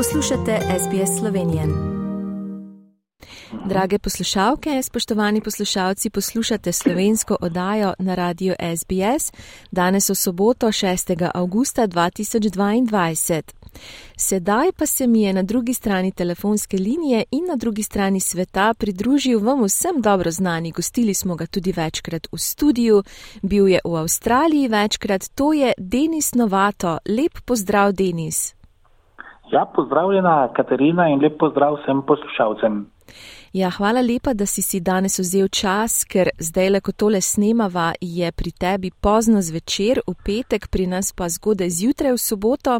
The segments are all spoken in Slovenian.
Poslušate SBS Slovenije. Drage poslušalke, spoštovani poslušalci, poslušate slovensko oddajo na radiju SBS danes v soboto 6. augusta 2022. Sedaj pa se mi je na drugi strani telefonske linije in na drugi strani sveta pridružil vam vsem dobro znani. Gostili smo ga tudi večkrat v studiu, bil je v Avstraliji večkrat, to je Denis Novato. Lep pozdrav, Denis. Ja, pozdravljena Katarina in lep pozdrav vsem poslušalcem. Ja, hvala lepa, da si si danes vzel čas, ker zdaj, le ko tole snemava, je pri tebi pozno zvečer, v petek, pri nas pa zgodaj zjutraj v soboto.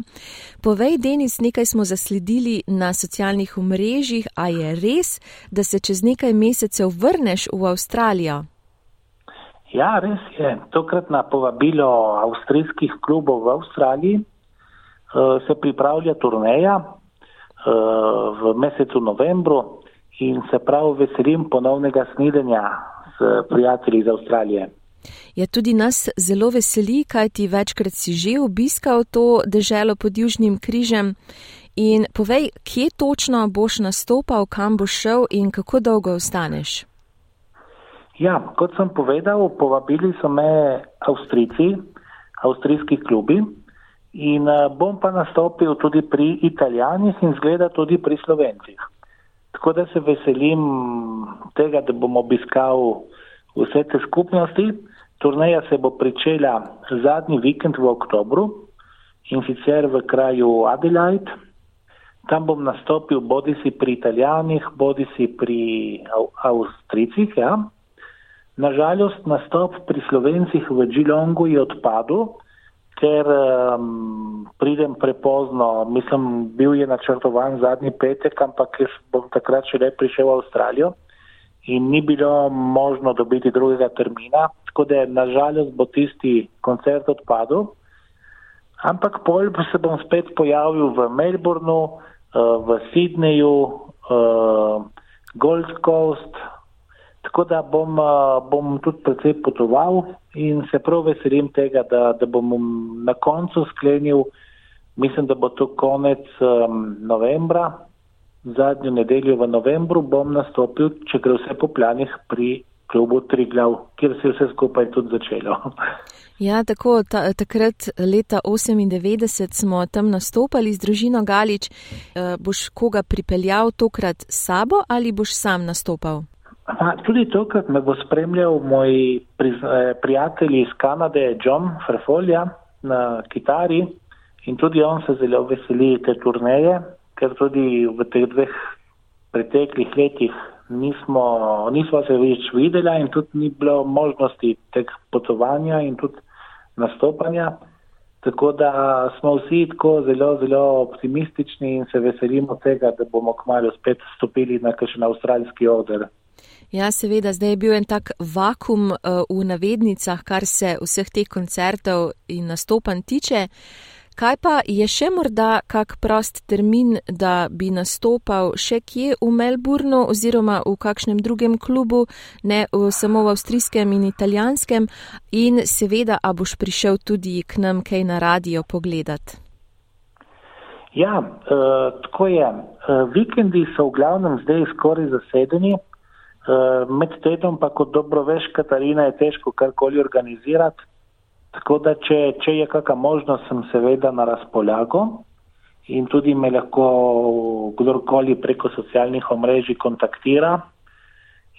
Povej, Denis, nekaj smo zasledili na socialnih omrežjih, a je res, da se čez nekaj mesecev vrneš v Avstralijo? Ja, res je. Tokrat na povabilo avstrijskih klubov v Avstraliji se pripravlja turneja uh, v mesecu novembru in se prav veselim ponovnega snidenja s prijatelji iz Avstralije. Ja, tudi nas zelo veseli, kaj ti večkrat si že obiskal to deželo pod Južnim križem. In povej, kje točno boš nastopal, kam boš šel in kako dolgo ostaneš? Ja, kot sem povedal, povabili so me Avstrijci, avstrijski klubi in eh, bom pa nastopil tudi pri Italijanih in zgleda tudi pri Slovencih. Tako da se veselim tega, da bom obiskal vse te skupnosti. Turneja se bo pričela zadnji vikend v oktobru in sicer v kraju Adelaide. Tam bom nastopil bodi si pri Italijanih, bodi si pri Avstricih. Ja. Nažalost, nastop pri Slovencih v Džilongu je odpadel ker um, pridem prepozno, mislim, bil je načrtovan zadnji petek, ampak bom takrat še le prišel v Avstralijo in ni bilo možno dobiti drugega termina, tako da nažalost bo tisti koncert odpadel. Ampak pol se bom spet pojavil v Melbourneu, uh, v Sydneyju, uh, Gold Coast, Tako da bom, bom tudi predvsej potoval in se prav veselim tega, da, da bom na koncu sklenil, mislim, da bo to konec um, novembra, zadnjo nedeljo v novembru bom nastopil, če gre vse po planih pri klubu Triglav, kjer se je vse skupaj tudi začelo. Ja, tako ta, takrat leta 98 smo tam nastopali z družino Galič. E, boš koga pripeljal tokrat s sabo ali boš sam nastopal? A, tudi tokrat me bo spremljal moj eh, prijatelj iz Kanade, John Frefolja na kitari in tudi on se zelo veseli te turneje, ker tudi v teh dveh preteklih letih nismo, nismo se več videla in tudi ni bilo možnosti teh potovanja in tudi nastopanja. Tako da smo vsi tako zelo, zelo optimistični in se veselimo tega, da bomo kmalo spet stopili na kakšen avstralski oder. Ja, seveda, zdaj je bil en tak vakum uh, v navednicah, kar se vseh teh koncertov in nastopanj tiče. Kaj pa je še morda kak prost termin, da bi nastopal še kje v Melbournu oziroma v kakšnem drugem klubu, ne v, samo v avstrijskem in italijanskem in seveda, a boš prišel tudi k nam kaj na radio pogledat? Ja, uh, tako je. Uh, vikendi so v glavnem zdaj skoraj zasedeni. Eh, med tednom pa, kot dobro veš, Katarina, je težko karkoli organizirati. Tako da, če, če je kakšna možnost, sem seveda na razpolago in tudi me lahko kdorkoli preko socialnih omrežij kontaktira.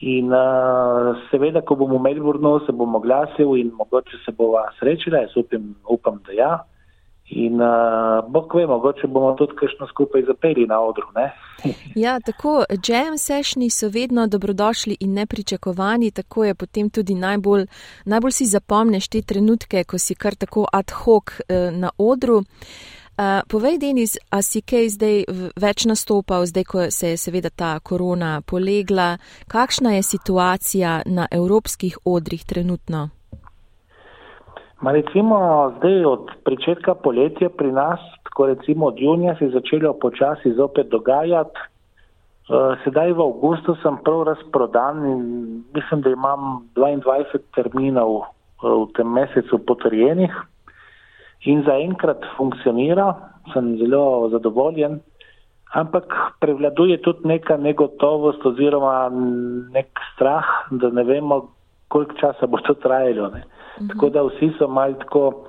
In uh, seveda, ko bom v Melbourneu, se bom oglasil in mogoče se bova srečila, jaz upim, upam, da ja. In uh, bog ve, mogoče bomo tudi kakšno skupaj zapeli na odru. ja, tako jam sešni so vedno dobrodošli in nepričakovani, tako je potem tudi najbolj, najbolj si zapomneš te trenutke, ko si kar tako ad hoc uh, na odru. Uh, povej, Denis, a si kaj zdaj več nastopal, zdaj, ko se je seveda ta korona polegla, kakšna je situacija na evropskih odrih trenutno? Ma recimo zdaj od pričetka poletja pri nas, tako recimo od junija se je začelo počasi zopet dogajati. Uh, sedaj v avgustu sem prav razprodan in mislim, da imam 22 terminov uh, v tem mesecu potrjenih in zaenkrat funkcionira, sem zelo zadovoljen. ampak prevladuje tudi neka negotovost oziroma nek strah, da ne vemo, koliko časa bo to trajalo. Uh -huh. Tako da vsi so malo tako,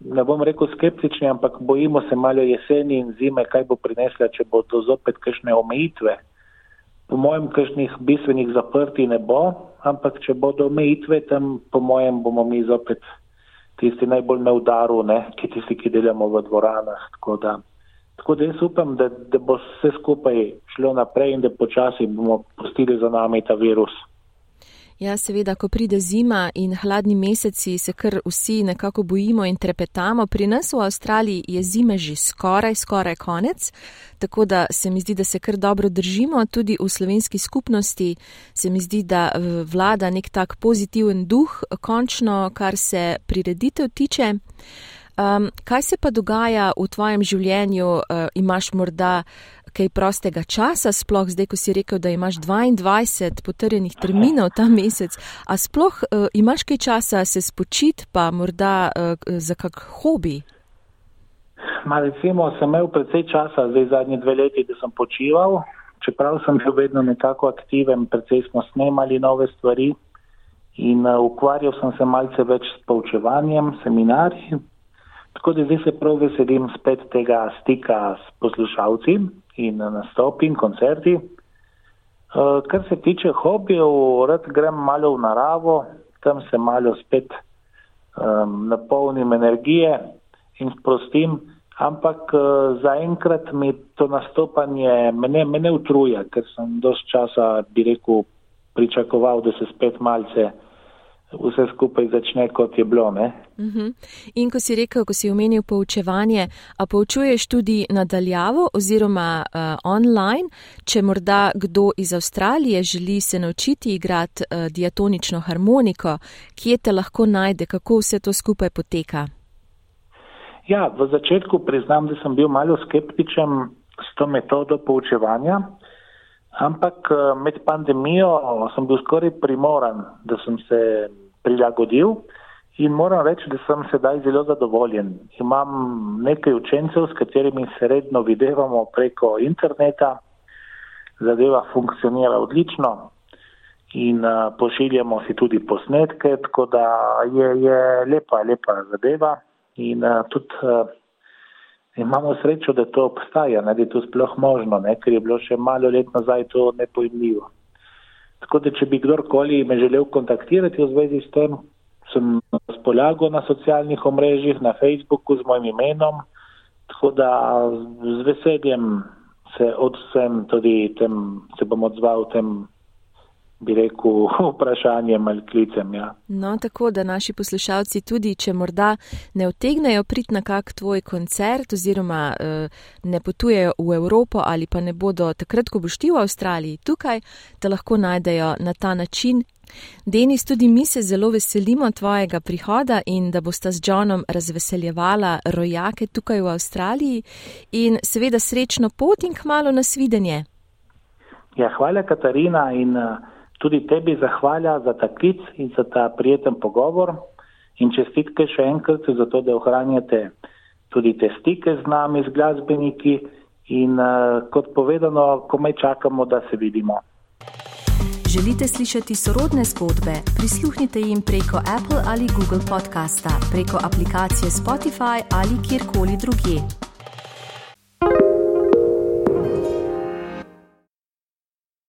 ne bom rekel skeptični, ampak bojimo se malo jeseni in zime, kaj bo prinesla, če bo to zopet kakšne omejitve. Po mojem, kakšnih bistvenih zaprti ne bo, ampak če bodo omejitve, tam po mojem bomo mi zopet tisti najbolj na udaru, ne, ki tisti, ki delamo v dvoranah. Tako da, tako da jaz upam, da, da bo vse skupaj šlo naprej in da počasi bomo pustili za nami ta virus. Ja, seveda, ko pride zima in hladni meseci, se kar vsi nekako bojimo in trepetamo. Pri nas v Avstraliji je zime že skoraj, skoraj konec, tako da se mi zdi, da se kar dobro držimo. Tudi v slovenski skupnosti se mi zdi, da vlada nek tak pozitiven duh, končno, kar se prireditev tiče. Um, kaj se pa dogaja v tvojem življenju? Uh, imaš morda kaj prostega časa, sploh zdaj, ko si rekel, da imaš 22 potrjenih terminov ta mesec, a sploh uh, imaš kaj časa se spočiti, pa morda uh, za kak hobi? Ma recimo, sem imel precej časa, zdaj zadnje dve leti, da sem počival, čeprav sem bil vedno nekako aktiven, precej smo snemali nove stvari in uh, ukvarjal sem se malce več s poučevanjem, seminarji, Tako da zdaj se prav veselim spet tega stika s poslušalci in nastopi in koncerti. Uh, kar se tiče hobijev, rad grem malo v naravo, tam se malo spet um, napolnim energije in sprostim, ampak uh, zaenkrat mi to nastopanje mene, mene utruja, ker sem dost časa, bi rekel, pričakoval, da se spet malce vse skupaj začne, kot je bilo. Uh mhm. -huh. In ko si rekel, ko si omenil poučevanje, a poučuješ tudi nadaljavo oziroma uh, online, če morda kdo iz Avstralije želi se naučiti igrati uh, diatonično harmoniko, kje te lahko najde, kako vse to skupaj poteka? Ja, v začetku priznam, da sem bil malo skeptičen s to metodo poučevanja. Ampak uh, med pandemijo sem bil skoraj primoran, da sem se prilagodil in moram reči, da sem sedaj zelo zadovoljen. Imam nekaj učencev, s katerimi se redno videvamo preko interneta, zadeva funkcionira odlično in uh, pošiljamo si tudi posnetke, tako da je, je lepa, lepa zadeva in uh, tudi uh, imamo srečo, da to obstaja, ne, da je to sploh možno, ne, ker je bilo še malo let nazaj to nepojmljivo. Tako da, če bi kdorkoli me želel kontaktirati v zvezi s tem, sem na razpolago na socialnih omrežjih, na Facebooku z mojim imenom, tako da z veseljem se odsem tudi tem, se bom odzval tem bi rekel, vprašanjem ali klicem. Ja. No, tako da naši poslušalci tudi, če morda ne otegnejo prit na kak tvoj koncert oziroma uh, ne potujejo v Evropo ali pa ne bodo takrat, ko boš ti v Avstraliji tukaj, te lahko najdejo na ta način. Denis, tudi mi se zelo veselimo tvojega prihoda in da bosta z Johnom razveseljevala rojake tukaj v Avstraliji in seveda srečno pot in kmalo nasvidenje. Ja, hvala Katarina in uh, tudi tebi zahvalja za ta klic in za ta prijeten pogovor in čestitke še enkrat za to, da ohranjate tudi te stike z nami, z glasbeniki in uh, kot povedano, komaj čakamo, da se vidimo. Želite slišati sorodne zgodbe? Prisluhnite jim preko Apple ali Google podcasta, preko aplikacije Spotify ali kjerkoli drugje.